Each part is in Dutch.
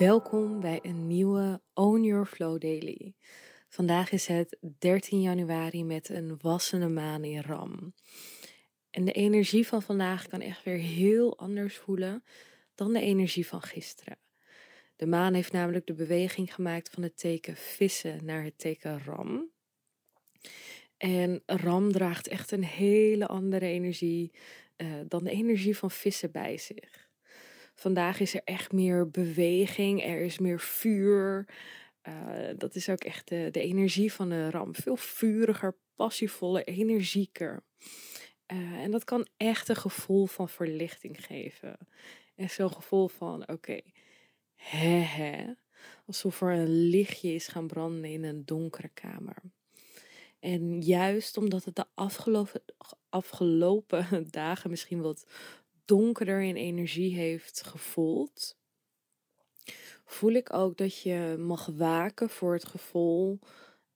Welkom bij een nieuwe Own Your Flow Daily. Vandaag is het 13 januari met een wassende maan in Ram. En de energie van vandaag kan echt weer heel anders voelen dan de energie van gisteren. De maan heeft namelijk de beweging gemaakt van het teken vissen naar het teken Ram. En Ram draagt echt een hele andere energie uh, dan de energie van vissen bij zich. Vandaag is er echt meer beweging, er is meer vuur. Uh, dat is ook echt de, de energie van de ram. Veel vuriger, passievoller, energieker. Uh, en dat kan echt een gevoel van verlichting geven. En zo'n gevoel van, oké, okay. Alsof er een lichtje is gaan branden in een donkere kamer. En juist omdat het de afgelopen, afgelopen dagen misschien wat donkerder in energie heeft gevoeld, voel ik ook dat je mag waken voor het gevoel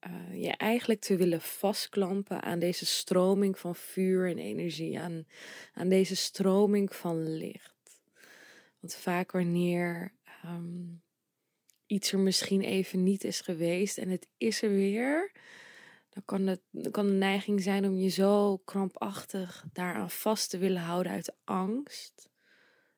uh, je eigenlijk te willen vastklampen aan deze stroming van vuur en energie, aan, aan deze stroming van licht. Want vaak wanneer um, iets er misschien even niet is geweest en het is er weer, dan kan, het, kan de neiging zijn om je zo krampachtig daaraan vast te willen houden uit angst.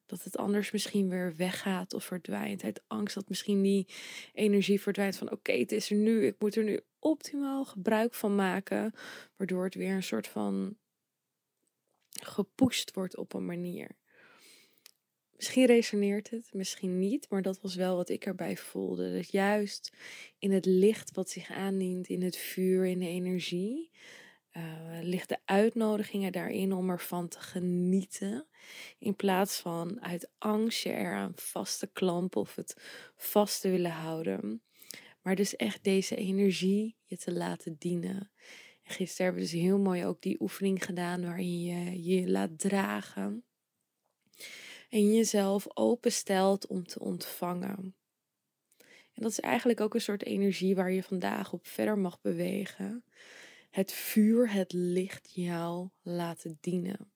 Dat het anders misschien weer weggaat of verdwijnt. Uit angst dat misschien die energie verdwijnt van oké, het is er nu. Ik moet er nu optimaal gebruik van maken. Waardoor het weer een soort van gepusht wordt op een manier. Misschien resoneert het, misschien niet, maar dat was wel wat ik erbij voelde. Dat juist in het licht wat zich aandient, in het vuur, in de energie, uh, ligt de uitnodigingen daarin om ervan te genieten. In plaats van uit angst je eraan vast te klampen of het vast te willen houden. Maar dus echt deze energie je te laten dienen. En gisteren hebben we dus heel mooi ook die oefening gedaan waarin je je laat dragen en jezelf openstelt om te ontvangen. En dat is eigenlijk ook een soort energie waar je vandaag op verder mag bewegen. Het vuur, het licht jou laten dienen.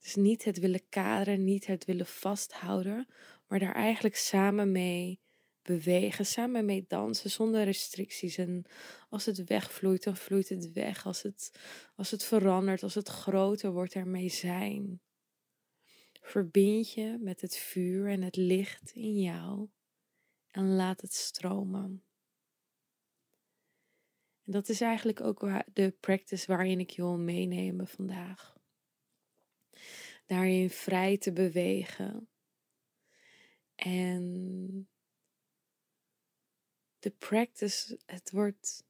Dus niet het willen kaderen, niet het willen vasthouden, maar daar eigenlijk samen mee bewegen, samen mee dansen zonder restricties. En als het wegvloeit, dan vloeit het weg. Als het, als het verandert, als het groter wordt, ermee zijn. Verbind je met het vuur en het licht in jou en laat het stromen. En dat is eigenlijk ook de practice waarin ik je wil meenemen vandaag. Daarin vrij te bewegen. En de practice, het wordt,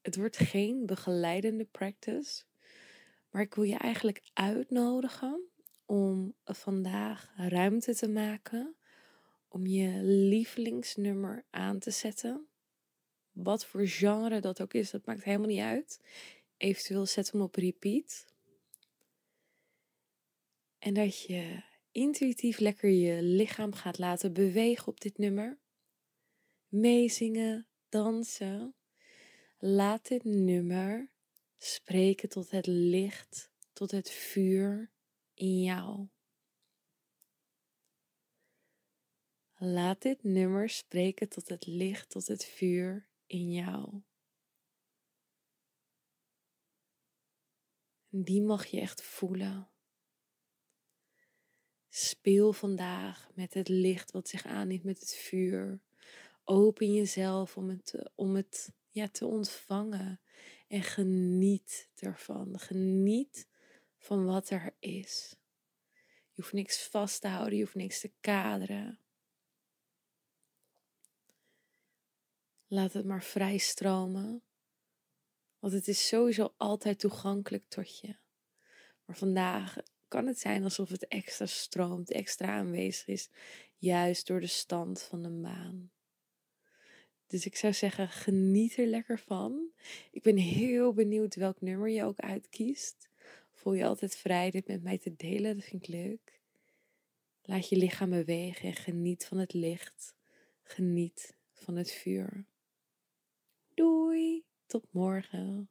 het wordt geen begeleidende practice. Maar ik wil je eigenlijk uitnodigen om vandaag ruimte te maken om je lievelingsnummer aan te zetten. Wat voor genre dat ook is, dat maakt helemaal niet uit. Eventueel zet hem op repeat. En dat je intuïtief lekker je lichaam gaat laten bewegen op dit nummer. Meezingen, dansen. Laat dit nummer spreken tot het licht, tot het vuur in jou. Laat dit nummer spreken tot het licht, tot het vuur in jou. Die mag je echt voelen. Speel vandaag met het licht wat zich aanneemt met het vuur. Open jezelf om het, om het ja, te ontvangen. En geniet ervan. Geniet van wat er is. Je hoeft niks vast te houden, je hoeft niks te kaderen. Laat het maar vrij stromen. Want het is sowieso altijd toegankelijk tot je. Maar vandaag kan het zijn alsof het extra stroomt, extra aanwezig is, juist door de stand van de maan. Dus ik zou zeggen, geniet er lekker van. Ik ben heel benieuwd welk nummer je ook uitkiest. Voel je altijd vrij dit met mij te delen, dat vind ik leuk. Laat je lichaam bewegen en geniet van het licht. Geniet van het vuur. Doei, tot morgen.